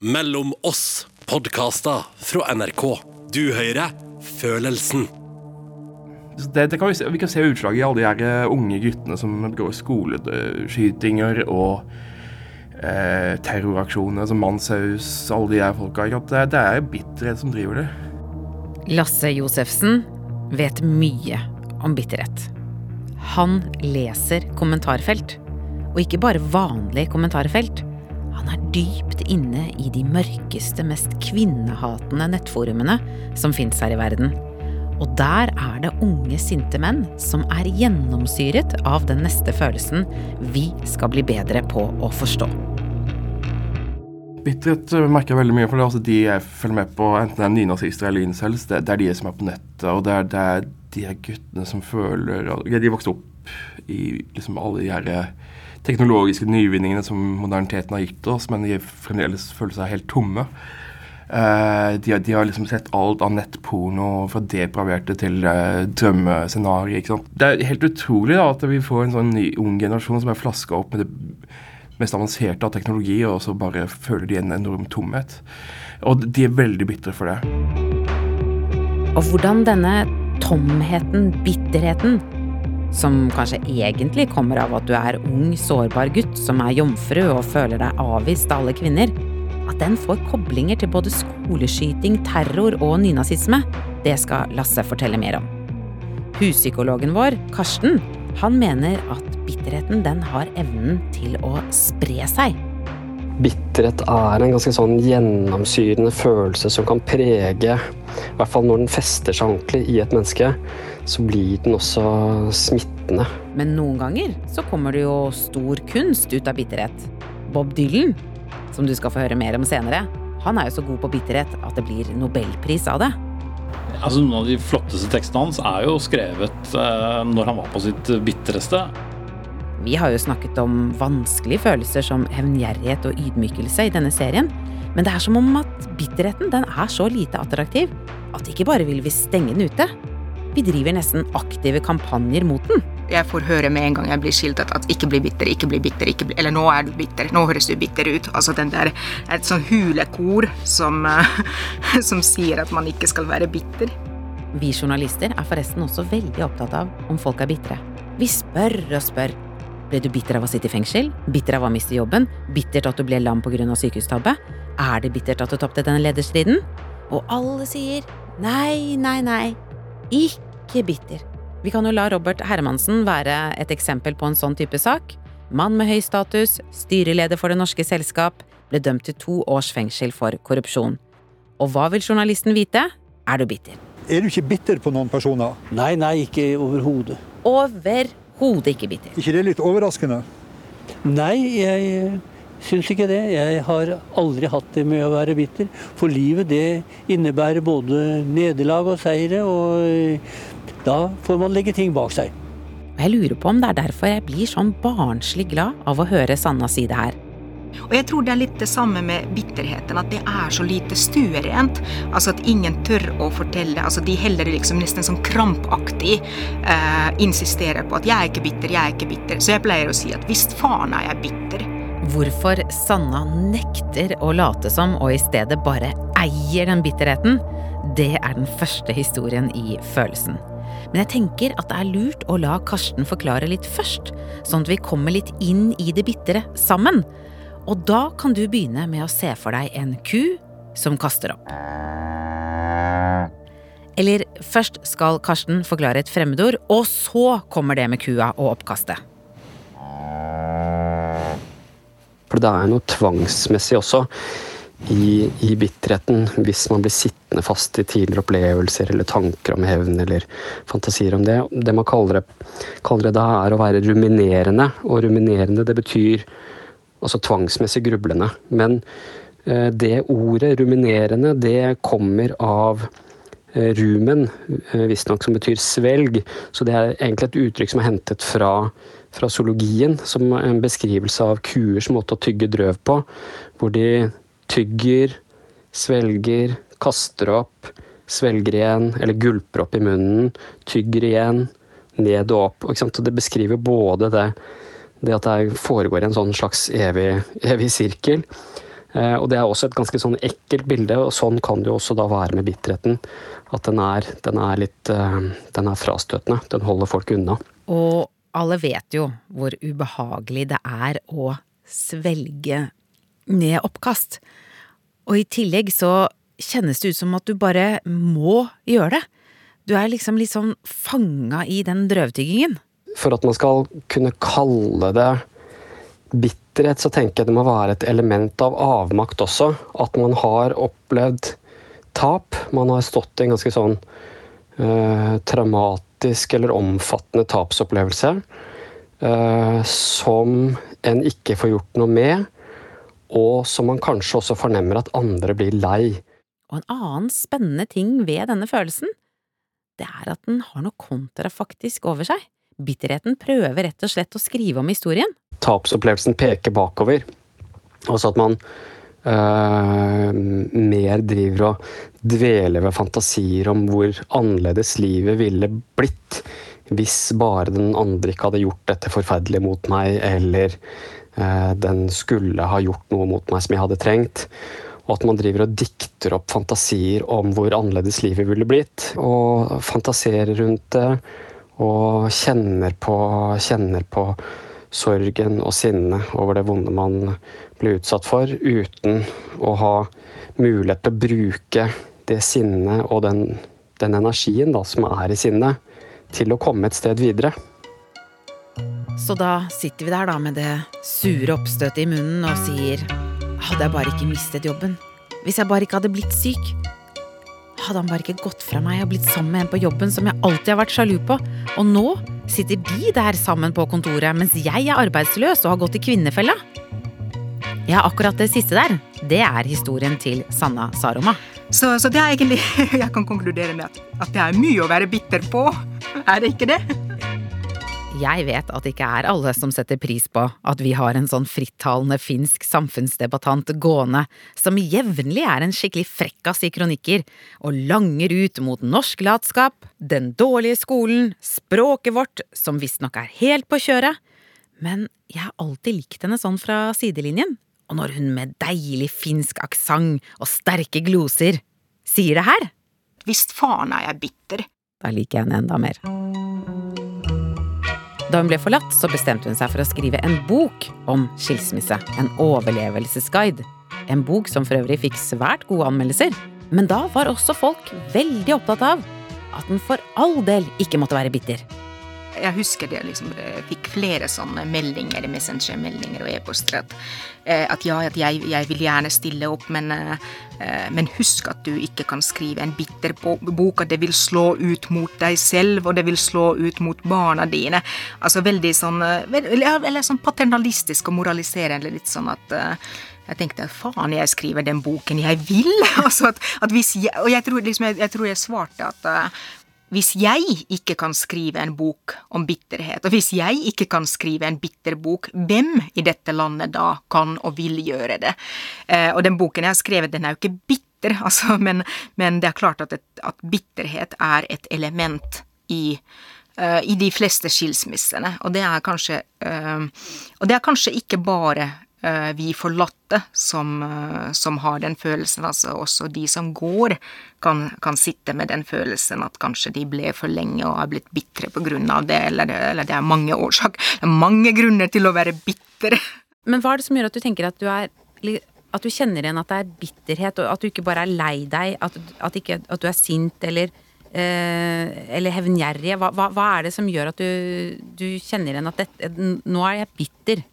Mellom oss podkaster fra NRK. Du hører Følelsen. Det, det kan vi, se, vi kan se utslag i alle de her eh, unge guttene som begår skoleskytinger og eh, terroraksjoner som Manshaus, alle de her folka. Det, det er bitterhet som driver det. Lasse Josefsen vet mye om bitterhet. Han leser kommentarfelt. Og ikke bare vanlig kommentarfelt. Han er dypt inne i de mørkeste, mest kvinnehatende nettforumene som fins her i verden. Og der er det unge, sinte menn som er gjennomsyret av den neste følelsen vi skal bli bedre på å forstå. Bitterhet eh, merker jeg veldig mye, for det er altså de jeg følger med på, enten det er nynazister eller incels, det, det er de som er på nettet, og det er, det er de guttene som føler De vokste opp i liksom alle de her eh, teknologiske nyvinningene som moderniteten har gitt oss, men de fremdeles føler seg helt tomme. Uh, de, de, har liksom sett alt av nettporno, fra depraverte til uh, drømmescenarioer. Det er helt utrolig da, at vi får en sånn ny, ung generasjon som er flaska opp med det mest avanserte av teknologi, og så bare føler de en enorm tomhet. Og de er veldig bitre for det. Og hvordan denne tomheten, bitterheten, som kanskje egentlig kommer av at du er ung, sårbar gutt som er jomfru og føler deg avvist av alle kvinner, at den får koblinger til både skoleskyting, terror og nynazisme, det skal Lasse fortelle mer om. Huspsykologen vår, Karsten, han mener at bitterheten den har evnen til å spre seg. Bitterhet er en ganske sånn gjennomsyrende følelse som kan prege I hvert fall når den fester seg ordentlig i et menneske, så blir den også smittende. Men noen ganger så kommer det jo stor kunst ut av bitterhet. Bob Dylan som du skal få høre mer om senere, han er jo så god på bitterhet at det blir nobelpris av det. Altså, noen av de flotteste tekstene hans er jo skrevet eh, når han var på sitt bitreste. Vi har jo snakket om vanskelige følelser som hevngjerrighet og ydmykelse i denne serien, men det er som om at bitterheten den er så lite attraktiv at ikke bare vil vi stenge den ute, vi driver nesten aktive kampanjer mot den. Jeg får høre med en gang jeg blir skiltet at ikke bli bitter, ikke bli bitter, ikke bli, eller nå er du bitter, nå høres du bitter ut. Altså den der, Et sånn hulekor som, som sier at man ikke skal være bitter. Vi journalister er forresten også veldig opptatt av om folk er bitre. Vi spør og spør. Ble du bitter av å sitte i fengsel? Bitter av å miste jobben? Bittert at du ble lam pga. sykehustabbe? Er det bittert at du tapte denne lederstriden? Og alle sier nei, nei, nei. Ikke bitter. Vi kan jo la Robert Hermansen være et eksempel på en sånn type sak. Mann med høy status, styreleder for Det norske selskap, ble dømt til to års fengsel for korrupsjon. Og hva vil journalisten vite? Er du bitter? Er du ikke bitter på noen personer? Nei, nei, ikke overhodet. Overhodet ikke bitter. ikke det litt overraskende? Nei, jeg syns ikke det. Jeg har aldri hatt det med å være bitter. For livet det innebærer både nederlag og seire. og da får man legge ting bak seg. Jeg lurer på om det er derfor jeg blir sånn barnslig glad av å høre Sanna si det her. Og jeg tror det er litt det samme med bitterheten, at det er så lite stuerent. Altså at ingen tør å fortelle. altså De heller liksom nesten sånn krampaktig eh, insisterer på at 'jeg er ikke bitter, jeg er ikke bitter'. Så jeg pleier å si at 'visst faen er jeg bitter'. Hvorfor Sanna nekter å late som og i stedet bare eier den bitterheten, det er den første historien i Følelsen. Men jeg tenker at det er lurt å la Karsten forklare litt først, sånn at vi kommer litt inn i det bitre sammen. Og da kan du begynne med å se for deg en ku som kaster opp. Eller først skal Karsten forklare et fremmedord, og så kommer det med kua og oppkastet. For det er noe tvangsmessig også i, i, bitterheten hvis man blir sittende fast i tidligere opplevelser eller tanker om hevn eller fantasier om det. Det man kaller det, kaller det da, er å være ruminerende. Og ruminerende, det betyr altså tvangsmessig grublende. Men eh, det ordet ruminerende, det kommer av eh, rumen, eh, visstnok som betyr svelg. Så det er egentlig et uttrykk som er hentet fra, fra zoologien, som en beskrivelse av kuers måte å tygge drøv på. Hvor de tygger, svelger, kaster opp, svelger igjen, eller gulper opp i munnen, tygger igjen, ned og opp. Og det beskriver både det, det at det foregår en sånn slags evig, evig sirkel, Eh, og det er også et ganske sånn ekkelt bilde, og sånn kan det jo også da være med bitterheten. At den er, den er litt eh, Den er frastøtende. Den holder folk unna. Og alle vet jo hvor ubehagelig det er å svelge ned oppkast. Og i tillegg så kjennes det ut som at du bare må gjøre det. Du er liksom litt sånn fanga i den drøvtyggingen. For at man skal kunne kalle det bitterhet, så tenker jeg det må være et element av avmakt også. At man har opplevd tap. Man har stått i en ganske sånn eh, traumatisk eller omfattende tapsopplevelse. eh, som en ikke får gjort noe med, og som man kanskje også fornemmer at andre blir lei. Og en annen spennende ting ved denne følelsen, det er at den har noe kontrafaktisk over seg. Bitterheten prøver rett og slett å skrive om historien tapsopplevelsen peker bakover. Altså at man øh, mer driver og dveler ved fantasier om hvor annerledes livet ville blitt hvis bare den andre ikke hadde gjort dette forferdelige mot meg, eller øh, den skulle ha gjort noe mot meg som jeg hadde trengt. Og at man driver og dikter opp fantasier om hvor annerledes livet ville blitt. Og fantaserer rundt det, og kjenner på, kjenner på sorgen og sinnet over det vonde man blir utsatt for, uten å ha mulighet til å bruke det sinnet og den, den energien da, som er i sinnet, til å komme et sted videre. Så da sitter vi der da med det sure oppstøtet i munnen og sier hadde jeg bare ikke mistet jobben, hvis jeg bare ikke hadde blitt syk, hadde han bare ikke gått fra meg og blitt sammen med en på jobben som jeg alltid har vært sjalu på, og nå sitter de der sammen på kontoret, mens jeg er arbeidsløs og har gått i kvinnefella? Ja, akkurat det siste der, det er historien til Sanna Saroma. Så, så det er egentlig Jeg kan konkludere med at, at det er mye å være bitter på. Er det ikke det? Jeg vet at det ikke er alle som setter pris på at vi har en sånn frittalende finsk samfunnsdebattant gående, som jevnlig er en skikkelig frekkas i kronikker, og langer ut mot norsk latskap, den dårlige skolen, språket vårt, som visstnok er helt på kjøret. Men jeg har alltid likt henne sånn fra sidelinjen, og når hun med deilig finsk aksent og sterke gloser sier det her… Visst faen er jeg bitter. Da liker jeg henne enda mer. Da hun ble forlatt, så bestemte hun seg for å skrive en bok om skilsmisse. En overlevelsesguide. En bok som for øvrig fikk svært gode anmeldelser. Men da var også folk veldig opptatt av at den for all del ikke måtte være bitter. Jeg husker det liksom, jeg fikk flere sånne meldinger, Messenger-meldinger og e-poster. At, eh, at, ja, at jeg, jeg, vil gjerne stille opp, men, eh, men, husk at du ikke kan skrive en bitter bok. At det vil slå ut mot deg selv, og det vil slå ut mot barna dine. Altså veldig sånn Eller sånn paternalistisk og moraliserende. Litt sånn at jeg tenkte faen, jeg skriver den boken jeg vil. altså at, at jeg, og jeg tror, liksom, jeg, jeg tror jeg svarte at hvis jeg ikke kan skrive en bok om bitterhet, og hvis jeg ikke kan skrive en bitter bok, hvem i dette landet da kan og vil gjøre det? Eh, og den boken jeg har skrevet, den er jo ikke bitter, altså, men, men, det er klart at, et, at bitterhet er et element i uh, i de fleste skilsmissene. Og det er kanskje, uh, og det er kanskje ikke bare vi forlatte som, som, har den følelsen. Altså også de som går, kan, kan, sitte med den følelsen at kanskje de ble for lenge og har blitt bitre på grunn av det, eller, eller det er mange årsaker. Det er mange grunner til å være bitter. Men hva er det som gjør at du tenker at du er at du kjenner igjen at det er bitterhet, og at du ikke bare er lei deg, at, at, ikke, at du er sint eller eh, eller hevngjerrig? Hva, hva, hva, er det som gjør at du, du kjenner igjen at dette, nå er jeg bitter?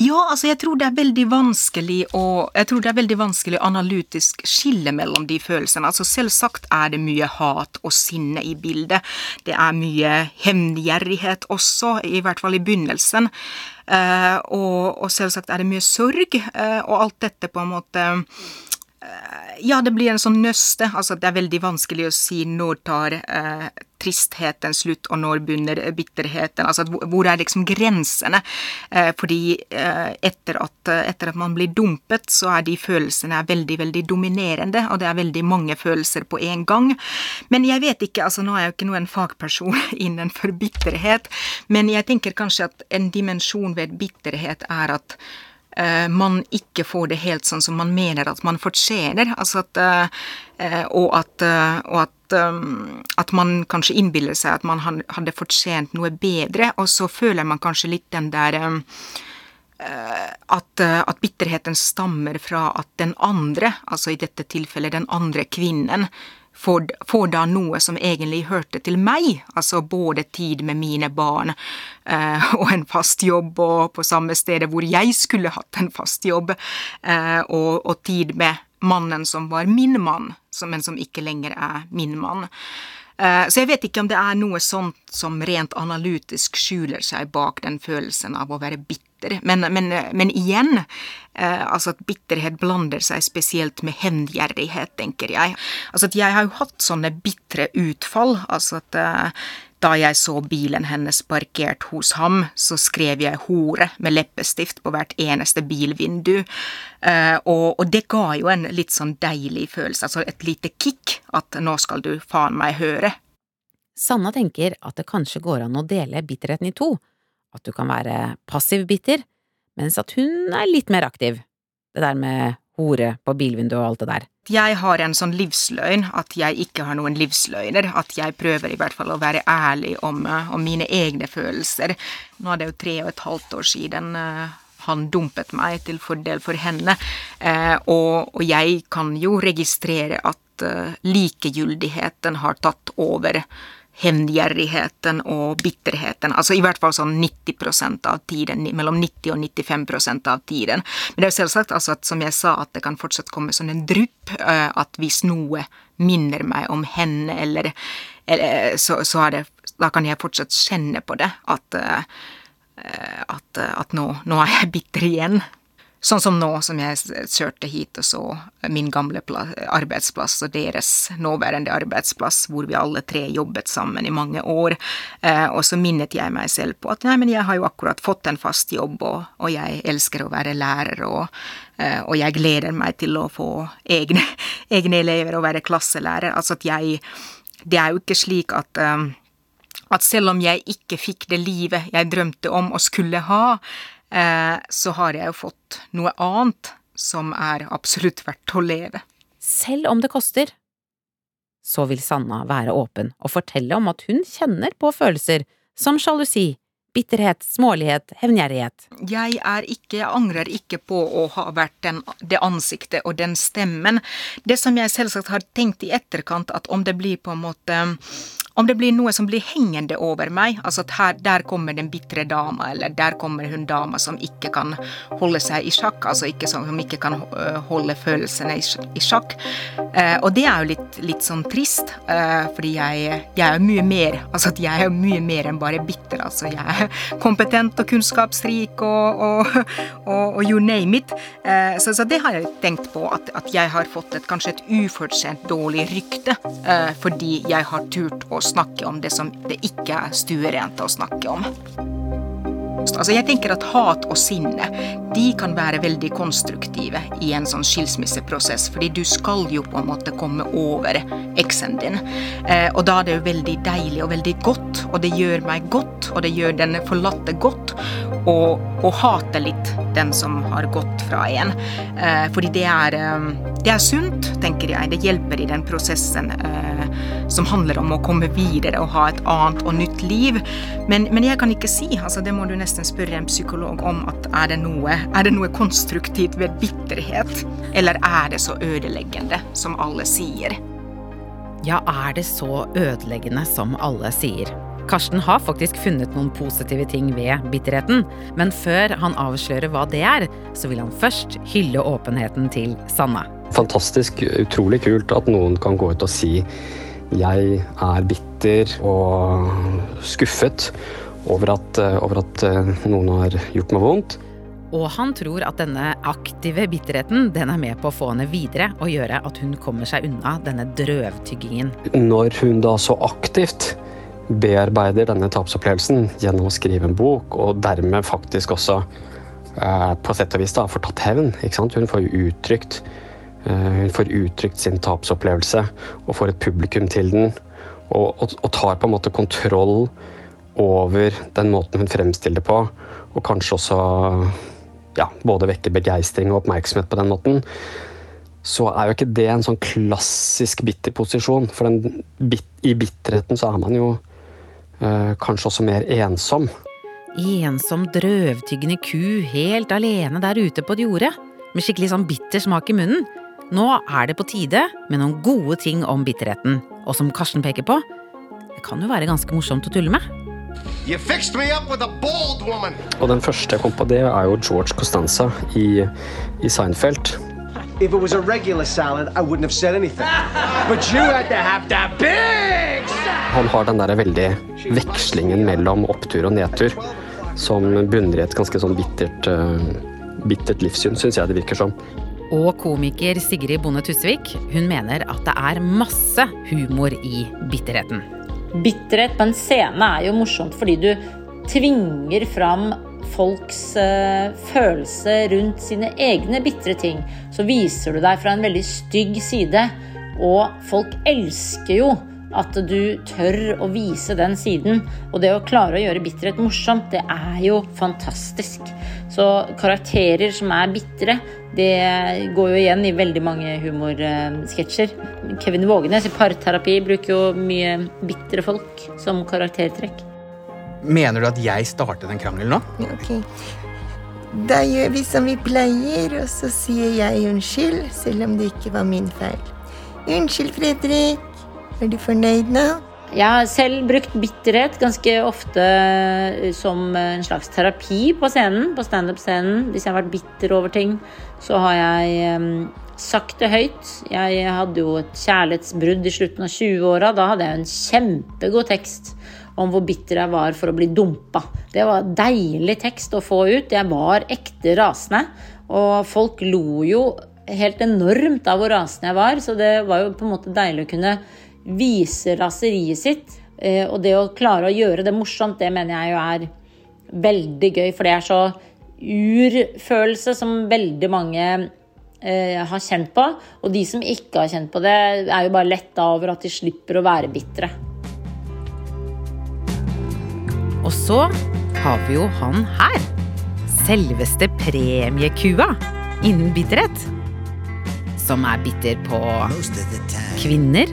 Ja, altså jeg tror det er veldig vanskelig å veldig vanskelig å analytisk skille mellom de følelsene. Altså Selvsagt er det mye hat og sinne i bildet. Det er mye hevngjerrighet også, i hvert fall i begynnelsen. Uh, og, og, selvsagt er det mye sorg, uh, og alt dette på en måte uh, Ja, det blir en sånn nøste. Altså det er veldig vanskelig å si når tar tristheten slutt, og når begynner bitterheten? Altså, hvor er liksom grensene? Eh, fordi eh, etter at, etter at, man blir dumpet, så er de følelsene veldig, veldig dominerende, og det er veldig mange følelser på en gang. Men jeg vet ikke, altså nå er jeg jo ikke noen fagperson innenfor bitterhet, men jeg tenker kanskje at en dimensjon ved bitterhet er at eh, man ikke får det helt sånn som man mener at man fortjener. Altså at, eh, og at, eh, og at, at man kanskje innbiller seg at man hadde fortjent noe bedre, og så føler man kanskje litt den der at, at, bitterheten stammer fra at den andre, altså i dette tilfellet den andre kvinnen, får, får, da noe som egentlig hørte til meg, altså både tid med mine barn eh, og en fast jobb og på samme sted hvor jeg skulle hatt en fast jobb, eh, og, og, tid med mannen som var min mann, men som ikke lenger er min mann. Eh, så jeg vet ikke om det er noe sånt som rent analytisk skjuler seg bak den følelsen av å være bitter. Men, men, men igjen, eh, altså at bitterhet blander seg spesielt med hevngjerrighet, tenker jeg. Altså at jeg har jo hatt sånne bitre utfall. altså at eh, da jeg så bilen hennes parkert hos ham, så skrev jeg 'hore' med leppestift på hvert eneste bilvindu. Og, og, det ga jo en litt sånn deilig følelse, altså et lite kick, at 'nå skal du faen meg høre'. Sanna tenker at det kanskje går an å dele bitterheten i to, at du kan være passiv bitter, mens at hun er litt mer aktiv. Det der med hore på bilvinduet og alt det der. Jeg har en sånn livsløgn, at jeg ikke har noen livsløgner. At jeg prøver i hvert fall å være ærlig om, eh, om mine egne følelser. Nå er det jo tre og et halvt år siden uh, han dumpet meg til fordel for henne. Uh, og, og, jeg kan jo registrere at likegyldigheten har tatt over hevngjerrigheten og bitterheten. Altså i hvert fall sånn 90% av tiden, mellom 90 og 95% av tiden. Men det er selvsagt altså at, som jeg sa, at det kan fortsatt komme sånn en drypp. Eh, at hvis noe minner meg om henne, eller, eller så, så er det Da kan jeg fortsatt kjenne på det. At, eh, at, at nå, nå er jeg bitter igjen. Sånn som nå, som jeg kjørte hit og så min gamle arbeidsplass og deres nåværende arbeidsplass, hvor vi alle tre jobbet sammen i mange år. Eh, og så minnet jeg meg selv på at nei, men jeg har jo akkurat fått en fast jobb, og, og jeg elsker å være lærer, og, eh, og, jeg gleder meg til å få egne, egne elever og være klasselærer. Altså at jeg Det er jo ikke slik at um, at selv om jeg ikke fikk det livet jeg drømte om og skulle ha, så har jeg jo fått noe annet som er absolutt verdt å leve. Selv om det koster. Så vil Sanna være åpen og fortelle om at hun kjenner på følelser som sjalusi, bitterhet, smålighet, hevngjerrighet. Jeg er ikke, jeg angrer ikke på å ha vært den, det ansiktet og den stemmen. Det som jeg selvsagt har tenkt i etterkant, at om det blir på en måte om det blir noe som blir hengende over meg, altså at her, der kommer den bitre dama, eller der kommer hun dama som ikke kan holde seg i sjakk, altså ikke, som, ikke kan øh, holde følelsene i, sjakk. Eh, og det er jo litt, litt sånn trist, eh, fordi jeg, jeg, er mye mer altså at jeg er mye mer enn bare bitter. Altså jeg er kompetent og kunnskapsrik og, og, og, og you name it. Eh, så, så, det har jeg tenkt på, at, at jeg har fått et kanskje et ufortjent dårlig rykte fordi jeg har turt å snakke om det som det ikke er stuerent å snakke om. Altså jeg tenker at Hat og sinne de kan være veldig konstruktive i en sånn skilsmisseprosess, fordi du skal jo på en måte komme over eksen din. Eh, og da er det jo veldig deilig og veldig godt, og det gjør meg godt, og det gjør den forlatte godt, å hate litt den som har gått fra en. Eh, fordi det er, eh, det er sunt, tenker jeg. Det hjelper i den prosessen eh, som handler om å komme videre og ha et annet og nytt liv. Men, men jeg kan ikke si, altså det må du nesten spørre en psykolog om, at er det, noe, er det noe konstruktivt ved bitterhet? Eller er det så ødeleggende som alle sier? Ja, er det så ødeleggende som alle sier? Karsten har faktisk funnet noen positive ting ved bitterheten, men før han avslører hva det er, så vil han først hylle åpenheten til Sanne. Fantastisk, utrolig kult at noen kan gå ut og si jeg er bitter og skuffet over at, over at eh, noen har gjort meg vondt. Og han tror at denne aktive bitterheten den er med på å få henne videre og gjøre at hun kommer seg unna denne drøvtyggingen. Når hun da så aktivt bearbeider denne tapsopplevelsen gjennom å skrive en bok, og dermed faktisk også eh, på sett og vis da, får tatt hevn. Hun får uttrykt eh, hun får uttrykt sin tapsopplevelse og får et publikum til den. Og, og, tar på en måte kontroll over den måten hun fremstiller det på, og kanskje også ja, både vekker begeistring og oppmerksomhet på den måten, så er jo ikke det en sånn klassisk bitter posisjon. For bit, i bitterheten så er man jo kanskje også mer ensom. Ensom, drøvtyggende ku helt alene der ute på et jorde, med skikkelig sånn bitter smak i munnen. Nå er det på tide med noen gode ting om bitterheten, og som Karsten peker på, det kan jo være ganske morsomt å tulle med. You fixed me up with a bald woman. Og den første jeg kom på, det er jo George Costanza i, i Seinfeld. If it was a regular salad, I wouldn't have said anything. But you had to have that big. Han har den der veldig vekslingen mellom opptur og nedtur som bunner i et ganske sånn bittert, øh, bittert livssyn, syns jeg det virker som. Og komiker Sigrid Bonde Tusvik, hun mener at det er masse humor i bitterheten. Bitterhet på en scene er jo morsomt fordi du tvinger fram folks uh, følelse rundt sine egne bitre ting. Så viser du deg fra en veldig stygg side, og folk elsker jo at du tør å vise den siden. Og det å klare å gjøre bitterhet morsomt, det er jo fantastisk. Så karakterer som er bitre, det går jo igjen i veldig mange humorsketsjer. Kevin Vågenes i Parterapi bruker jo mye bitre folk som karaktertrekk. Mener du at jeg startet en krangel nå? Ok. Da gjør vi som vi pleier, og så sier jeg unnskyld, selv om det ikke var min feil. Unnskyld, Fredrik. Er du fornøyd nå? Jeg har selv brukt bitterhet ganske ofte som en slags terapi på scenen, på standup-scenen. Hvis jeg har vært bitter over ting, så har jeg um, sagt det høyt. Jeg hadde jo et kjærlighetsbrudd i slutten av 20-åra. Da hadde jeg en kjempegod tekst om hvor bitter jeg var for å bli dumpa. Det var deilig tekst å få ut. Jeg var ekte rasende. Og folk lo jo helt enormt av hvor rasende jeg var, så det var jo på en måte deilig å kunne vise raseriet sitt. Og det å klare å gjøre det morsomt, det mener jeg jo er veldig gøy, for det er så urfølelse som veldig mange eh, har kjent på. Og de som ikke har kjent på det, er jo bare letta over at de slipper å være bitre. Og så har vi jo han her. Selveste premiekua innen bitterhet. Som er bitter på kvinner,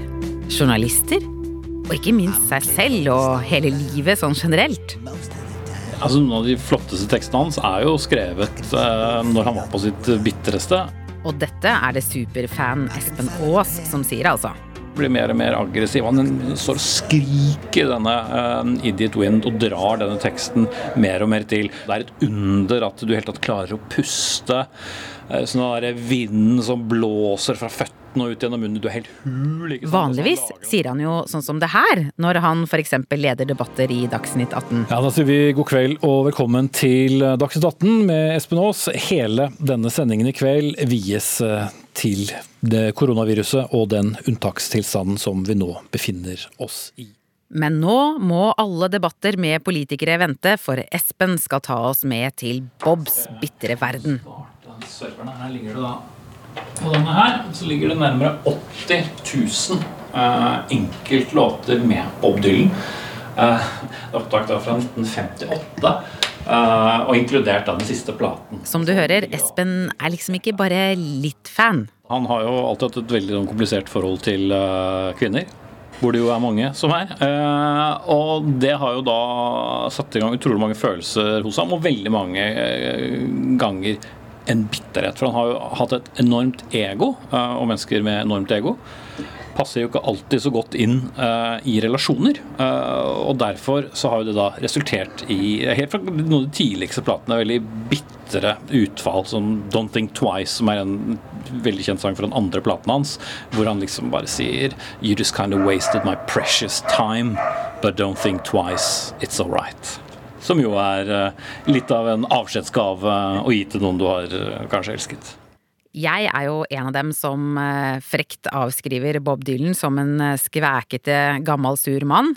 journalister og ikke minst seg selv og hele livet sånn generelt. Altså, noen av de flotteste tekstene hans er jo skrevet eh, når han var på sitt bitreste. Og dette er det superfan Espen Aas som sier, altså. Blir mer og mer aggressiv. Han står og skriker denne eh, Idiot Wind og drar denne teksten mer og mer til. Det er et under at du helt tatt klarer å puste. Sånn den vinden som blåser fra føttene og ut gjennom munnen. Du er helt hul. Ikke sant? Vanligvis sier han jo sånn som det her, når han f.eks. leder debatter i Dagsnytt 18. Ja, Da sier vi god kveld og velkommen til Dagsnytt 18 med Espen Aas. Hele denne sendingen i kveld vies til det koronaviruset og den unntakstilstanden som vi nå befinner oss i. Men nå må alle debatter med politikere vente, for Espen skal ta oss med til Bobs bitre verden. Serverne her ligger det da på denne her så ligger det nærmere 80 000 eh, enkeltlåter med Bob Dylan. Uh, opptak da fra 1958. Uh, og inkludert da den siste platen. Som du hører, Espen er liksom ikke bare litt fan. Han har jo alltid hatt et veldig sånn, komplisert forhold til uh, kvinner. Hvor det jo er mange som er. Uh, og det har jo da satt i gang utrolig mange følelser hos ham, og veldig mange ganger en bitterhet. For han har jo hatt et enormt ego, og mennesker med enormt ego passer jo ikke alltid så godt inn uh, i relasjoner. Uh, og derfor så har jo det da resultert i, helt fra noen av de tidligste platene, veldig bitre utfall, som Don't Think Twice, som er en veldig kjent sang fra den andre platen hans, hvor han liksom bare sier You just kind of wasted my precious time, but don't think twice, it's alright. Som jo er uh, litt av en avskjedsgave å gi til noen du har kanskje elsket. Jeg er jo en av dem som frekt avskriver Bob Dylan som en skvækete, gammel, sur mann.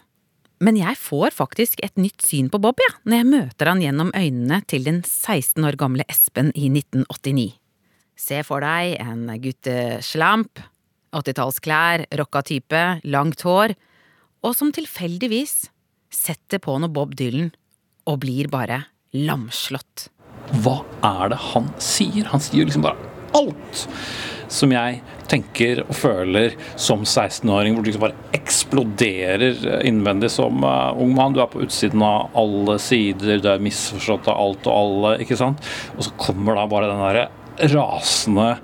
Men jeg får faktisk et nytt syn på Bob, ja, når jeg møter han gjennom øynene til den 16 år gamle Espen i 1989. Se for deg en gutteslamp, 80-tallsklær, rocka type, langt hår, og som tilfeldigvis setter på noe Bob Dylan og blir bare lamslått. Hva er det han sier? Han sier liksom bare alt som jeg tenker og føler som 16-åring, hvor du liksom bare eksploderer innvendig som uh, ung mann. Du er på utsiden av alle sider, du er misforstått av alt og alle, ikke sant. Og så kommer da bare den derre rasende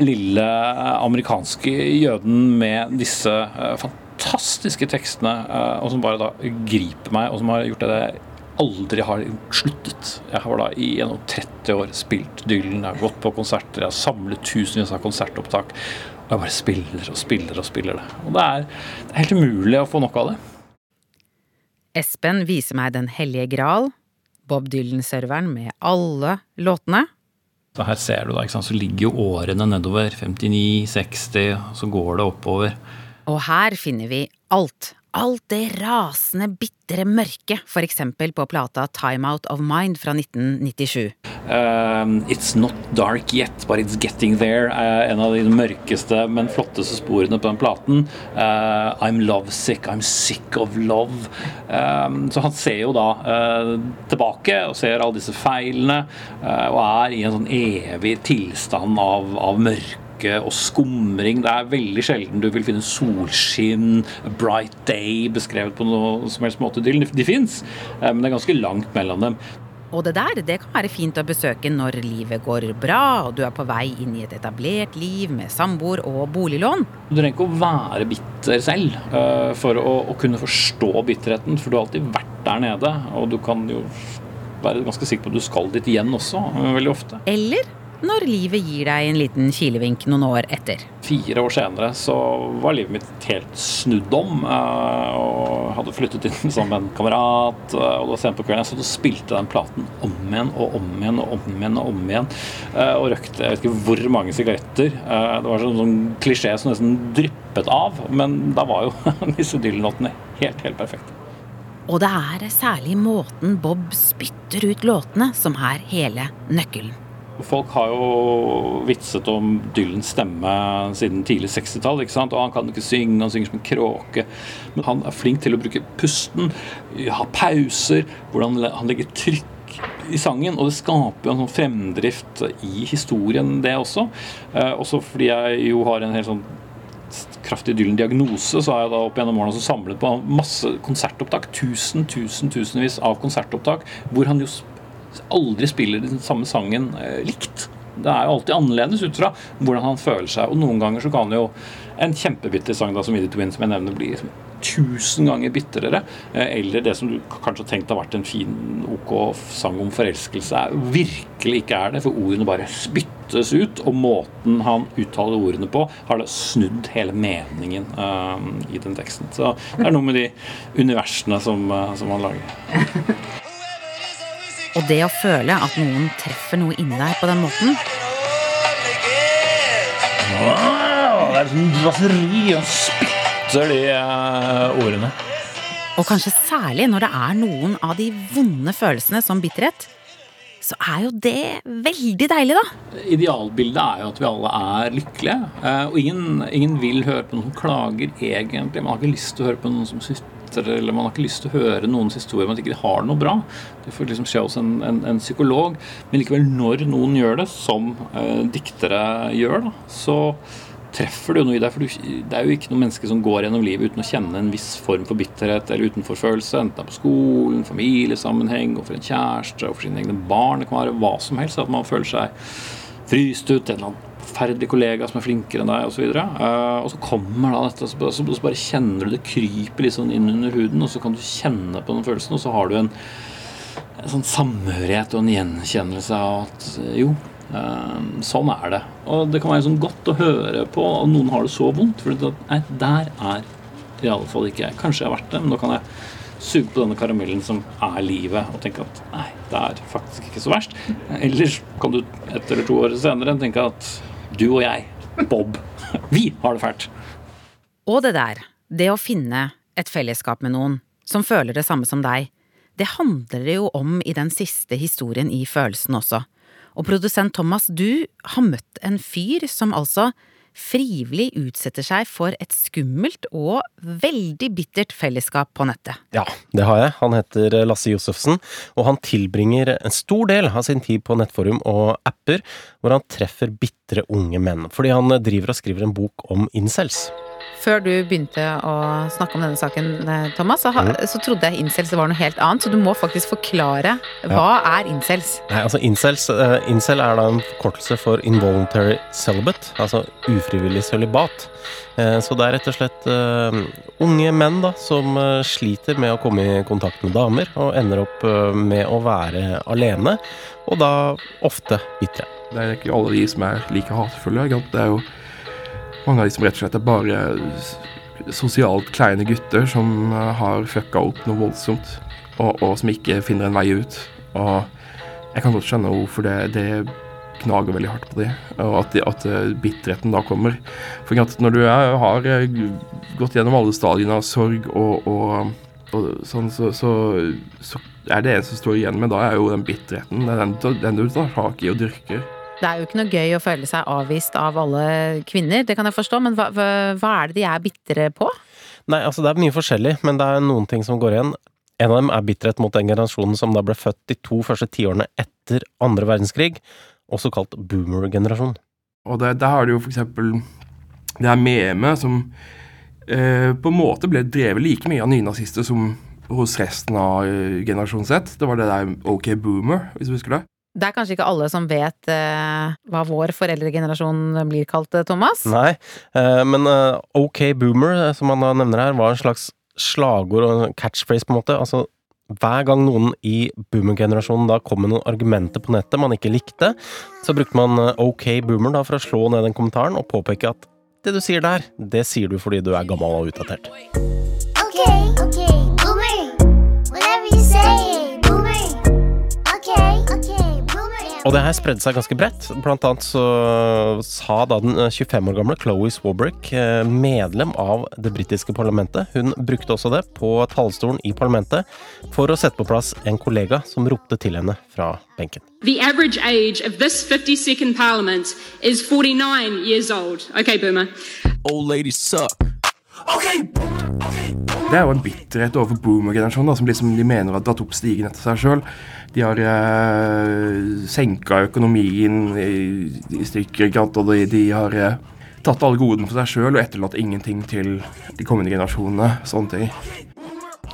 lille amerikanske jøden med disse uh, fantastiske tekstene, uh, og som bare da griper meg, og som har gjort det aldri har sluttet. Jeg har da i gjennom 30 år spilt Dylan, jeg har gått på konserter, jeg har samlet tusenvis av konsertopptak. Og jeg bare spiller og spiller og spiller det. Og det er, det er helt umulig å få nok av det. Espen viser meg Den hellige gral, Bob Dylan-serveren med alle låtene. Så her ser du da, ikke sant, så ligger jo årene nedover. 59, 60, så går det oppover. Og her finner vi alt alt det rasende, bitre mørke, eksempel på plata Time Out of Mind fra 1997. Um, it's not dark yet, but it's getting there. Uh, en av de mørkeste, men flotteste sporene på den platen. Uh, I'm lovesick, I'm sick of love. Um, så han ser jo da uh, tilbake og ser alle disse feilene, og er i en sånn evig tilstand av, av mørke og skumring. Det er veldig sjelden du vil finne solskinn, bright day beskrevet på noe som helst måte. De, de fins, men det er ganske langt mellom dem. Og det der det kan være fint å besøke når livet går bra og du er på vei inn i et etablert liv med samboer og boliglån. Du trenger ikke å være bitter selv uh, for å, å, kunne forstå bitterheten, for du har alltid vært der nede. Og du kan jo være ganske sikker på at du skal dit igjen også, uh, veldig ofte. Eller når livet gir deg en liten kilevink noen år etter. Fire år senere så var livet mitt helt snudd om. Eh, og hadde flyttet inn som en kamerat. Eh, og var sent på kvelden. Jeg satt og spilte den platen om igjen og om igjen og om igjen. Og om igjen. Eh, og røkte jeg vet ikke hvor mange sigaretter. Det var sånn, sånn klisjé som nesten dryppet av. Men da var jo disse Dylan-låtene helt, helt perfekte. Og det er særlig måten Bob spytter ut låtene som er hele nøkkelen. Folk har jo vitset om Dylans stemme siden tidlig 60-tall. Og han kan ikke synge, han synger som en kråke. Men han er flink til å bruke pusten, ha pauser, hvordan han legger trykk i sangen. Og det skaper en sånn fremdrift i historien, det også. Eh, også fordi jeg jo har en helt sånn kraftig Dylan-diagnose, så har jeg da opp gjennom årene samlet på masse konsertopptak. Tusen, tusen, tusenvis av konsertopptak hvor han jo aldri spiller den samme sangen eh, likt. Det er jo alltid annerledes ut fra hvordan han føler seg. Og noen ganger så kan jo en kjempebitter sang da, som Idi Twin, som jeg nevner, bli liksom tusen ganger bitrere. Eh, eller det som du kanskje har tenkt har vært en fin, ok sang om forelskelse, virkelig ikke er det. For ordene bare spyttes ut. Og måten han uttaler ordene på, har det snudd hele meningen uh, i den teksten. Så det er noe med de universene som, som han lager. Og det å føle at noen treffer noe inni deg på den måten wow, Det er sånn raseri og spytter de uh, ordene. Og kanskje særlig når det er noen av de vonde følelsene som bitterhet, så er jo det veldig deilig, da. Idealbildet er jo at vi alle er lykkelige. Uh, og ingen, ingen, vil høre på noen som klager, egentlig. Man har ikke lyst til å høre på noen som syter etter, eller man har ikke lyst til å høre noens historie om at de ikke har noe bra. Det får liksom skje hos en, en, en, psykolog. Men likevel, når noen gjør det, som eh, diktere gjør, da, så treffer det jo noe i deg. For det er jo ikke noe menneske som går gjennom livet uten å kjenne en viss form for bitterhet eller utenforfølelse. Enten det er på skolen, familiesammenheng, for en kjæreste, og for sine egne barn. Det kan være hva som helst. At man føler seg fryst ut. en eller annen forferdelig kollega som er flinkere enn deg, osv. Og, uh, og så kommer da dette, så, så, så bare kjenner du det kryper litt sånn inn under huden, og så kan du kjenne på den følelsen, og så har du en, en sånn samhørighet og en gjenkjennelse av at jo, uh, sånn er det. Og det kan være sånn godt å høre på, og noen har det så vondt, for det, nei, der er i alle fall ikke jeg. Kanskje jeg har vært det, men nå kan jeg suge på denne karamellen som er livet, og tenke at nei, det er faktisk ikke så verst. Ellers kan du et eller to år senere tenke at du og jeg, Bob, vi har det fælt. Og det der, det å finne et fellesskap med noen som føler det samme som deg, det handler det jo om i den siste historien i Følelsen også. Og produsent Thomas, du har møtt en fyr som altså frivillig utsetter seg for et skummelt og veldig bittert fellesskap på nettet. Ja, det har jeg. Han heter Lasse Josefsen, og han tilbringer en stor del av sin tid på nettforum og apper hvor han treffer bitre unge menn, fordi han driver og skriver en bok om incels. Før du begynte å snakke om denne saken, eh, Thomas, så, ha, mm. så trodde jeg incels var noe helt annet, så du må faktisk forklare hva er incels? Nei, altså incels, uh, Incel er da en forkortelse for involuntary celibate, altså ufrivillig sølibat. Uh, så det er rett og slett uh, unge menn da, som sliter med å komme i kontakt med damer, og ender opp med å være alene, og da ofte bitre. Det er ikke alle de som er like hatefulle. Det er jo mange av de rett og slett er bare sosialt kleine gutter som eh, har fucka opp noe voldsomt, og, og som ikke finner en vei ut. Og jeg kan godt skjønne hvorfor det, det gnager veldig hardt på de, og at, at eh, bitterheten da kommer. For når du er, har eh, gått gjennom alle stadiene av sorg og, og, og sånn, så, så, så er det en som står igjen med da, er jo den bitterheten. Det er den, den du tar tak i og dyrker. Det er jo ikke noe gøy å føle seg avvist av alle kvinner, det kan jeg forstå, men hva, hva, er det de er bitre på? Nei, altså det er mye forskjellig, men det er noen ting som går igjen. En av dem er bitterhet mot den generasjonen som da ble født de to første tiårene etter andre verdenskrig, også kalt boomer-generasjon. Og der, der har du jo for eksempel det her memet som eh, på en måte ble drevet like mye av nynazister som hos resten av eh, generasjon Z. Det var det der OK boomer, hvis du husker det. Det er kanskje ikke alle som vet eh, hva vår foreldregenerasjon blir kalt, eh, Thomas? Nei, eh, men eh, OK boomer, eh, som han da nevner her, var en slags slagord og en catchphrase, på en måte. Altså, hver gang noen i boomer-generasjonen da kom med noen argumenter på nettet man ikke likte, så brukte man eh, OK boomer da for å slå ned den kommentaren og påpeke at det du sier der, det sier du fordi du er gammel og utdatert. Okay, okay, Og det her spredde seg ganske bredt. Blant annet så sa da den eh, 25 år gamle Chloé Swarbrick, eh, medlem av det britiske parlamentet, hun brukte også det på talerstolen i parlamentet for å sette på plass en kollega som ropte til henne fra benken. The average age of this 52nd Parliament is 49 years old. Okay, Boomer. Old ladies suck. Det er jo en bitterhet overfor boomer-generasjonen, som liksom de mener har dratt opp stigen etter seg sjøl. De har eh, senka økonomien i, i stykker, og de, de har eh, tatt alle godene for seg sjøl og etterlatt ingenting til de kommende generasjonene. Sånne ting.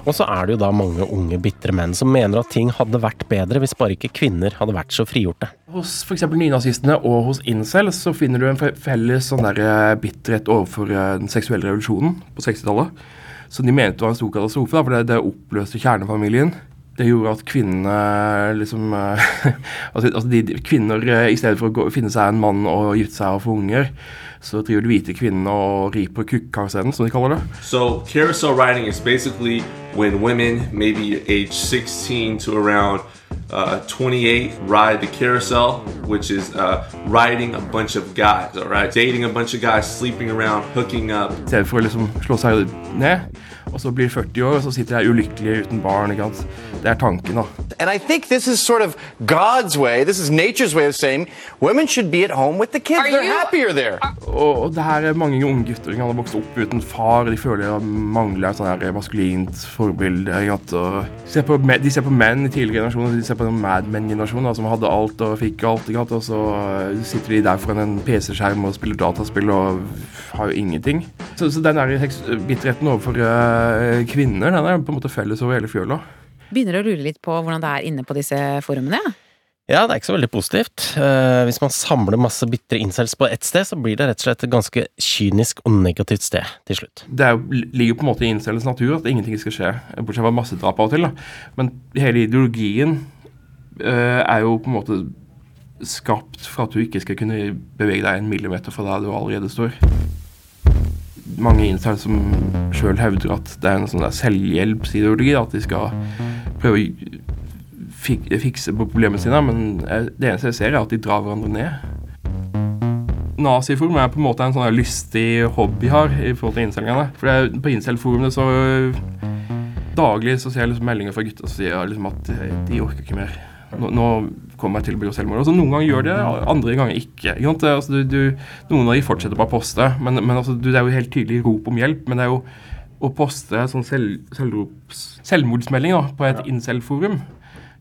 Og så er det jo da mange unge, bitre menn som mener at ting hadde vært bedre hvis bare ikke kvinner hadde vært så frigjorte. Hos f.eks. nynazistene og hos incel så finner du en felles sånn der eh, bitterhet overfor eh, den seksuelle revolusjonen på 60-tallet. Som de mente var en stor katastrofe, da, for det, det oppløste kjernefamilien. Det gjorde at kvinnene liksom eh, altså, altså de, Kvinner, i stedet for å gå, finne seg en mann og gifte seg og få unger, så driver de hvite kvinnene og rir på kukkarusellen, som de kaller det. So carousel riding is basically when women, maybe age 16 to around uh, 28, ride the carousel, which is uh, riding a bunch of guys, all right? Dating a bunch of guys, sleeping around, hooking up. I stedet for å liksom slå seg ned, og så blir de 40 år, og så sitter jeg ulykkelig uten barn. ikke sant? Det er tanken, da. And I think this is sort of God's way, this is nature's way of saying women should be at home with the kids. They're happier there. Og, og det her er mange unge gutter som har vokst opp uten far. De føler de mangler et sånn her maskulint forbilde. ikke sant? Og ser på, de ser på menn i tidligere generasjoner, de ser på den Mad Men-generasjonen som hadde alt og fikk alt. ikke sant? Og så eh, sitter de der foran en PC-skjerm og spiller dataspill og har jo ingenting. Så, så den der bitterheten overfor eh, kvinner den er på en måte felles over hele fjøla. Begynner å lure litt på hvordan det er inne på disse forumene. Ja. Ja, det er ikke så veldig positivt. Uh, hvis man samler masse bitre incels på ett sted, så blir det rett og slett et ganske kynisk og negativt sted til slutt. Det er, jo- ligger på en måte i incels natur at ingenting skal skje, bortsett fra massedrap av og til. da. Men hele ideologien uh, er jo på en måte skapt for at du ikke skal kunne bevege deg en millimeter fra der du allerede står. Mange interne som sjøl hevder at det er en sånn selvhjelpsideologi, at de skal prøve å fik fikse på problemene sine, men det eneste jeg ser, er at de drar hverandre ned. Naziforum er på en måte en sånn lystig hobby har i forhold til incelgene. For er, på incel-forumene så Daglig så ser jeg liksom meldinger fra gutter som sier liksom at de orker ikke mer. Nå, nå kommer jeg til å begå selvmord. Altså, noen ganger gjør det, andre ganger ikke. ikke? Altså, du, du, noen av de fortsetter bare å poste, men, men altså, du, det er jo helt tydelig rop om hjelp. Men det er jo å poste sånn selv, selvrops, selvmordsmelding da, på et incel-forum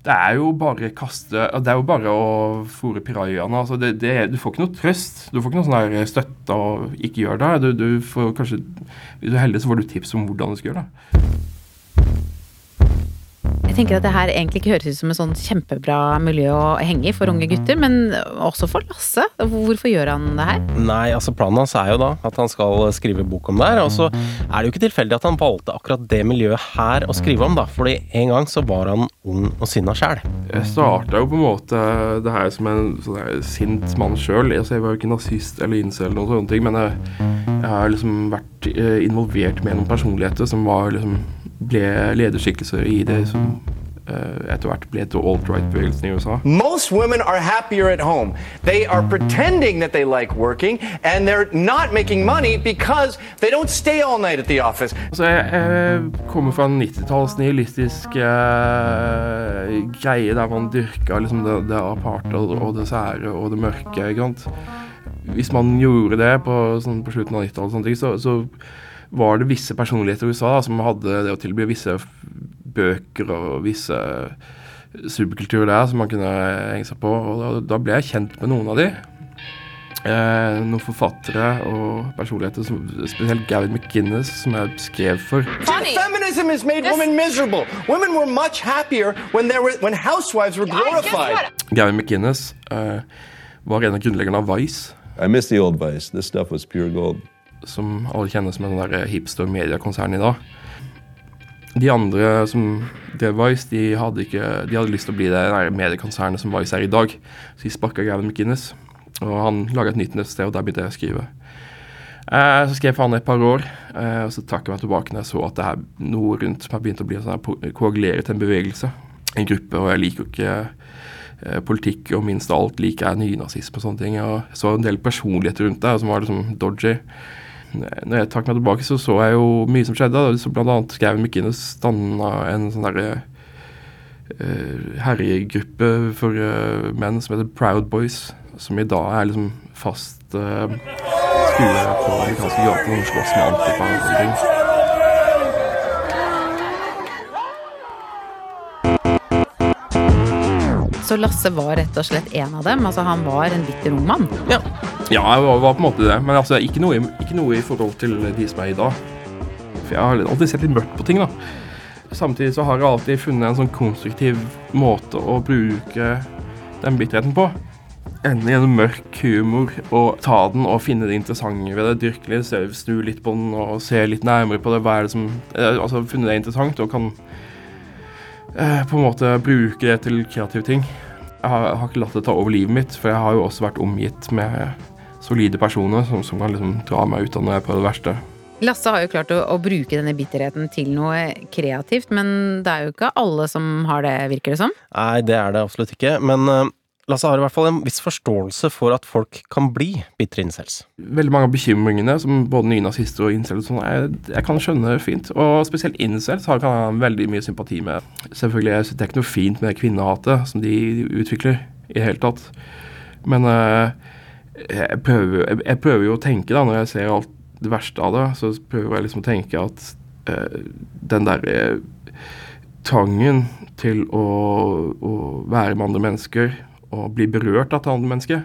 det er jo bare kaste Det er jo bare å fòre pirajaene. Altså det, det, du får ikke noe trøst. Du får ikke noe sånn der støtte og ikke gjør det. Du, du får kanskje, Hvis du er heldig, så får du tips om hvordan du skal gjøre det. Tenker at det her egentlig ikke høres ut som et sånn kjempebra miljø å henge i for unge gutter, men også for Lasse. Hvorfor gjør han det her? Nei, altså planen hans er jo da at han skal skrive bok om det her. Og så er det jo ikke tilfeldig at han valgte akkurat det miljøet her å skrive om, da. Fordi en gang så var han ung og sinna sjæl. Jeg starta jo på en måte det her som en sånn her, sint mann sjøl. Altså, jeg var jo ikke nazist eller incel eller noen sånne ting, men jeg, jeg har liksom vært eh, involvert med noen personligheter som var liksom ble lederskikkelser i det som uh, etter hvert ble til alt-right-bevegelsen i USA. Most women are happier at home. They are pretending that they like working, and they're not making money because they don't stay all night at the office. Altså, jeg, jeg kommer fra en 90-talls nihilistisk uh, greie der man dyrka liksom det, det aparte og det sære og det mørke. Hvis man gjorde det på, sånn, på slutten av 90-tallet, så, så var det visse personligheter i USA da, som hadde det å tilby visse bøker og visse subkulturer der som man kunne henge seg på. Og da, da ble jeg kjent med noen av de. Eh, noen forfattere og personligheter, som, spesielt Gavin McGinnis, som jeg skrev for. Feminism has made women miserable. Women were much happier when, there were, when housewives were glorified. Gavin McGinnis eh, var en av grunnleggerne av Vice. I miss the old Vice. This stuff was pure gold. Som alle kjenner som en sånn der hipster-mediekonsern i dag. De andre som drev Vice, de hadde, ikke, de hadde lyst til å bli det mediekonsernet som Vice er i dag. Så de sparka Gavin McInnes. Og han laga et nytt nettsted, og der begynte jeg å skrive. Eh, så skrev jeg for han et par år, eh, og så trakk jeg meg tilbake når jeg så at det her noe rundt meg begynte å bli sånn koagulere til en bevegelse, en gruppe. Og jeg liker jo ikke eh, politikk, og minst alt liker jeg nynazisme og sånne ting. Og så en del personligheter rundt det som var liksom dodgy når jeg trakk meg tilbake, så så jeg jo mye som skjedde. Da. Så blant annet Gavin McInnes danna en sånn derre uh, herjegruppe for uh, menn som heter Proud Boys. Som i dag er liksom fast uh, skue på amerikanske gater og slåss med Antifa og sånne ting. Så Lasse var rett og slett en av dem? Altså Han var en bitter ung mann? Ja. ja, jeg var, var, på en måte det. Men altså, ikke noe, ikke noe, i forhold til de som er i dag. For jeg har alltid sett litt mørkt på ting, da. Samtidig så har jeg alltid funnet en sånn konstruktiv måte å bruke den bitterheten på. Ende gjennom mørk humor og ta den og finne det interessante ved det. Dyrke litt, snu litt på den og se litt nærmere på det. Hva er det som eh, Altså funnet det interessant og kan på en måte bruke det til kreative ting. Jeg har, jeg har, ikke latt det ta over livet mitt, for jeg har jo også vært omgitt med solide personer som, som kan liksom dra meg ut av når jeg er på det verste. Lasse har jo klart å, å, bruke denne bitterheten til noe kreativt, men det er jo ikke alle som har det, virker det som? Nei, det er det absolutt ikke. Men uh, Lasse har i hvert fall en viss forståelse for at folk kan bli bitre incels. Veldig mange av bekymringene som både nynazister og incels sånn, jeg, jeg, kan skjønne fint. Og spesielt incels har jeg veldig mye sympati med. Selvfølgelig, synes Det er ikke noe fint med kvinnehatet som de utvikler i det hele tatt. Men uh, jeg, prøver, jeg, jeg, prøver, jo å tenke, da, når jeg ser alt det verste av det, så prøver jeg liksom å tenke at uh, den derre trangen til å, å være med andre mennesker å bli berørt av et annet menneske.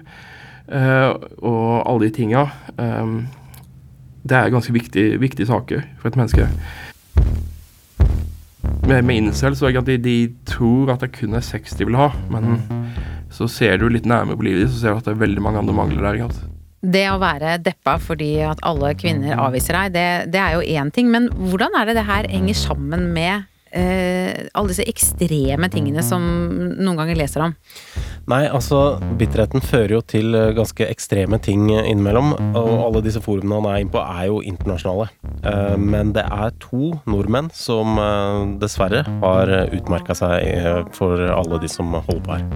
Uh, og alle de tinga. Um, det er ganske viktige, viktige saker for et menneske. Med, med incel så er det at de, de, tror at det kun er sex de vil ha, men så ser du litt nærmere på livet ditt, så ser du at det er veldig mange andre mangler der. Ikke? Det å være deppa fordi at alle kvinner avviser deg, det, det er jo én ting. Men hvordan er det det her henger sammen med eh, alle disse ekstreme tingene som noen ganger leser om? Nei, altså bitterheten fører jo til eh, ganske ekstreme ting innimellom. Og alle disse forumene han er inne på, er jo internasjonale. Eh, men det er to nordmenn som eh, dessverre har utmerka seg for alle de som holder på her.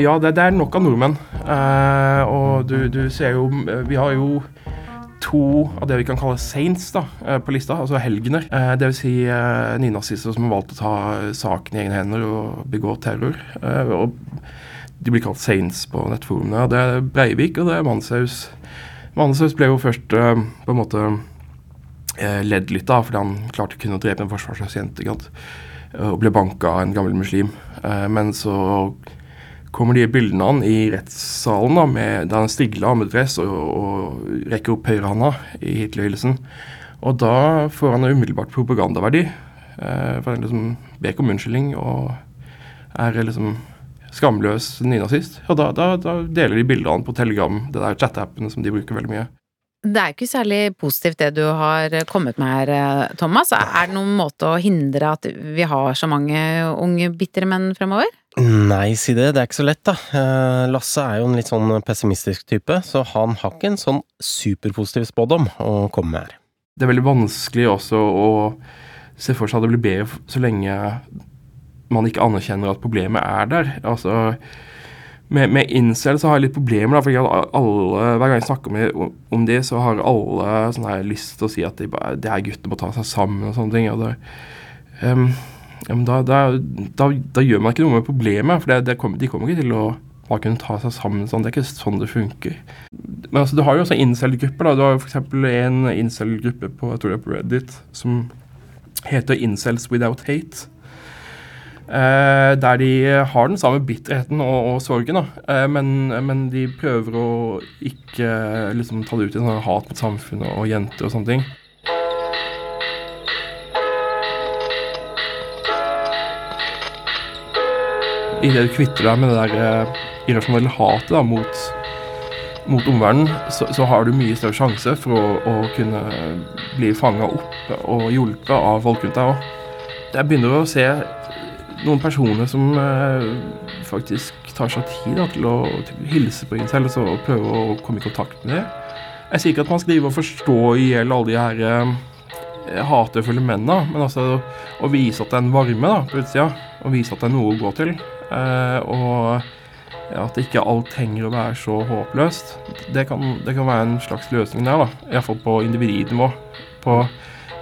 Ja, det, er nok av nordmenn. Og du, du ser jo Vi har jo to av det vi kan kalle saints da, eh, på lista, altså helgener. Dvs. si eh, nynazister som har valgt å ta saken i egne hender og begå terror. Eh, og de blir kalt saints på nettforumene. Det er Breivik og det er Manshaus. Manshaus ble jo først eh, på en måte eh, ledd litt av fordi han klarte kun å drepe en forsvarsløs jente. ikke? Og ble banka av en gammel muslim. Eh, men så kommer de bildene han i rettssalen da, med, der han strigler ammedress og, og rekker opp høyrehånda i Hitlerhylsen. Og da får han umiddelbart propagandaverdi. Eh, for han liksom ber ikke om unnskyldning og er liksom skamløs nynazist. Og da, da, da deler de bildene på Telegram, det der chat-appene som de bruker veldig mye. Det er ikke særlig positivt det du har kommet med her, eh, Thomas. Er det noen måte å hindre at vi har så mange unge bitre menn fremover? Nei, si det. Det er ikke så lett, da. Eh, Lasse er jo en litt sånn pessimistisk type, så han har ikke en sånn superpositiv spådom å komme med her. Det er veldig vanskelig også å se for seg at det blir bedre så lenge man ikke anerkjenner at problemet er der. Altså, med, med incel så har jeg litt problemer, da, at alle, hver gang jeg snakker med, om det, så har alle sånn her lyst til å si at de det er gutter må ta seg sammen og sånne ting. og det, um, ja, men da, da, da, da, gjør man ikke noe med problemet, for det, det kommer, de kommer ikke til å bare kunne ta seg sammen sånn. Det er ikke sånn det funker. Men altså, du har jo også incel-grupper. Du har jo f.eks. en incel-gruppe på jeg tror det er på Reddit som heter Incels Without Hate. Eh, der de har den samme bitterheten og, og sorgen. Eh, men, men, de prøver å ikke liksom ta det ut i sånn hat mot samfunnet og jenter og sånne ting. idet du kvitter deg med det der eh, irrasjonelle hatet da, mot, mot omverdenen, så, så, har du mye større sjanse for å, å kunne bli fanga opp og hjulpet av folk rundt deg òg. Jeg begynner å se noen personer som uh, faktisk tar seg tid da, til, å, hilse på incel og prøve å komme i kontakt med dem. Jeg sier ikke at man skal drive og forstå i hjel alle de her uh, hatefulle mennene, men altså å vise at det er en varme da, på utsida, og vise at det er noe å gå til. Eh, og at ikke alt trenger å være så håpløst. Det kan, det kan være en slags løsning der, da. Iallfall på individnivå. På,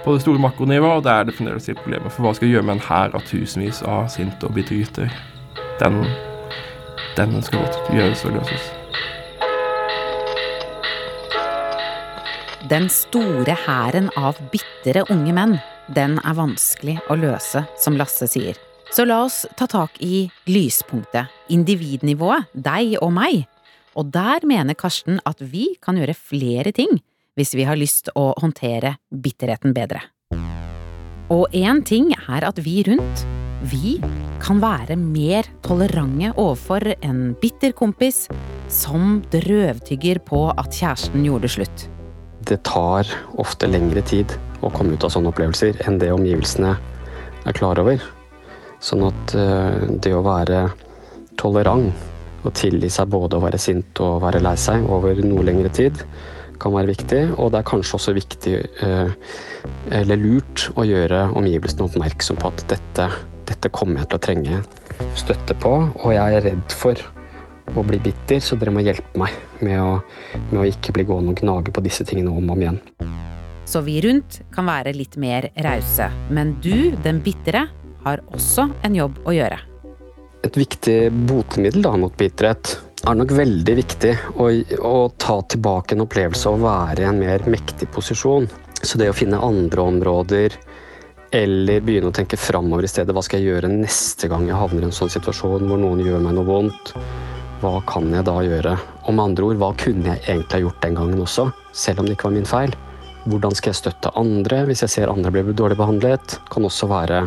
på det store makronivået, og det er det fremdeles et problem. For hva skal vi gjøre med en hær av tusenvis av sinte og bitre gutter? Den, den skal godt gjøres og løses. Den store hæren av bitre unge menn, den er vanskelig å løse, som Lasse sier. Så la oss ta tak i lyspunktet, individnivået, deg og meg. Og der mener Karsten at vi kan gjøre flere ting hvis vi har lyst å håndtere bitterheten bedre. Og én ting er at vi rundt, vi kan være mer tolerante overfor en bitter kompis som drøvtygger på at kjæresten gjorde slutt. Det tar ofte lengre tid å komme ut av sånne opplevelser enn det omgivelsene er klar over. Sånn at eh, det å være tolerant og tilgi seg både å være sint og være lei seg over noe lengre tid, kan være viktig. Og det er kanskje også viktig, eh, eller lurt, å gjøre omgivelsene oppmerksom på at dette, dette kommer jeg til å trenge støtte på, og jeg er redd for å bli bitter, så dere må hjelpe meg med å, med å ikke bli gående og gnage på disse tingene om og om igjen. Så vi rundt kan være litt mer rause, men du, den bitre, har også en jobb å gjøre. Et viktig botemiddel da, mot bitterhet er det nok veldig viktig å, å, ta tilbake en opplevelse og være i en mer mektig posisjon. Så det å finne andre områder, eller begynne å tenke framover i stedet. Hva skal jeg gjøre neste gang jeg havner i en sånn situasjon hvor noen gjør meg noe vondt? Hva kan jeg da gjøre? Og med andre ord, hva kunne jeg egentlig ha gjort den gangen også? Selv om det ikke var min feil. Hvordan skal jeg støtte andre hvis jeg ser andre blir dårlig behandlet? Kan også være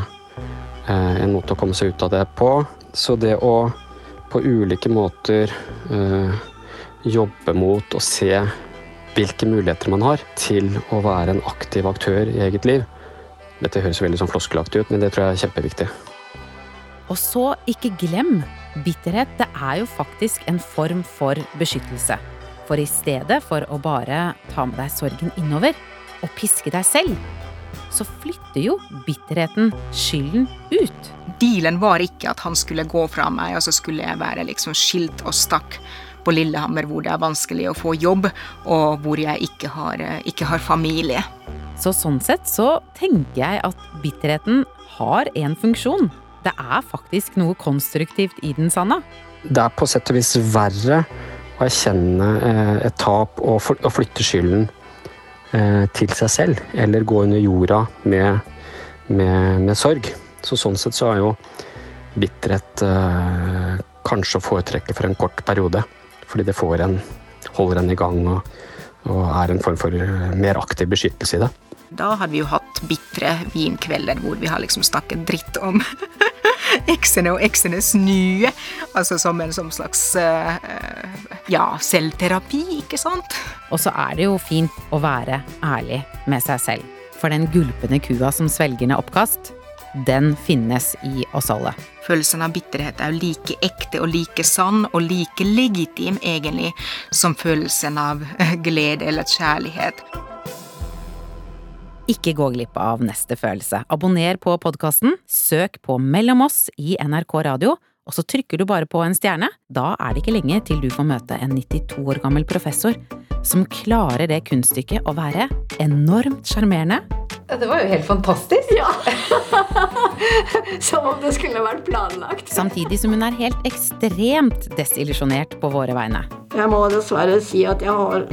Eh, en måte å komme seg ut av det på. Så det å på ulike måter eh, jobbe mot og se hvilke muligheter man har til å være en aktiv aktør i eget liv. Dette høres veldig sånn floskelaktig ut, men det tror jeg er kjempeviktig. Og så ikke glem, bitterhet det er jo faktisk en form for beskyttelse. For i stedet for å bare ta med deg sorgen innover og piske deg selv, så flytter jo bitterheten skylden ut. Dealen var ikke at han skulle gå fra meg, og så skulle jeg være liksom skilt og stakk på Lillehammer hvor det er vanskelig å få jobb, og hvor jeg ikke har, eh, ikke har familie. Så sånn sett så tenker jeg at bitterheten har en funksjon. Det er faktisk noe konstruktivt i den, Sanna. Det er på sett og vis verre å erkjenne eh, et tap og, flytte skylden til seg selv, eller gå under jorda med, med, med sorg. Så sånn sett så er jo bitterhet eh, kanskje å foretrekke for en kort periode. Fordi det får en, holder en i gang og, og er en form for eh, mer aktiv beskyttelse i det. Da hadde vi jo hatt bitre vinkvelder hvor vi har liksom snakket dritt om eksene og eksenes nye. Altså som en som slags eh, ja, selvterapi, ikke sant? Og så er det jo fint å være ærlig med seg selv. For den gulpende kua som svelger ned oppkast, den finnes i oss alle. Følelsen av bitterhet er jo like ekte og like sann og like legitim egentlig som følelsen av eh, glede eller kjærlighet. Ikke gå glipp av neste følelse. Abonner på podkasten, søk på Mellom oss i NRK Radio, og så trykker du bare på en stjerne. Da er det ikke lenge til du får møte en 92 år gammel professor som klarer det kunststykket å være enormt sjarmerende. Det var jo helt fantastisk. Ja. Som om det skulle vært planlagt. Samtidig som hun er helt ekstremt desillusjonert på våre vegne. Jeg må dessverre si at jeg har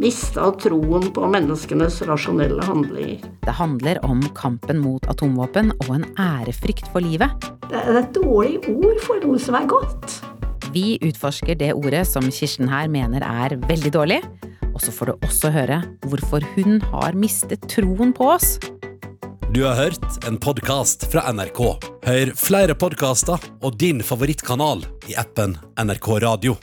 mista troen på menneskenes rasjonelle handlinger. Det handler om kampen mot atomvåpen og en ærefrykt for livet. Det er et dårlig ord for noe som er godt. Vi utforsker det ordet som Kirsten her mener er veldig dårlig. Og så får du også høre hvorfor hun har mistet troen på oss. Du har hørt en podkast fra NRK. Hør flere podkaster og din favorittkanal i appen NRK Radio.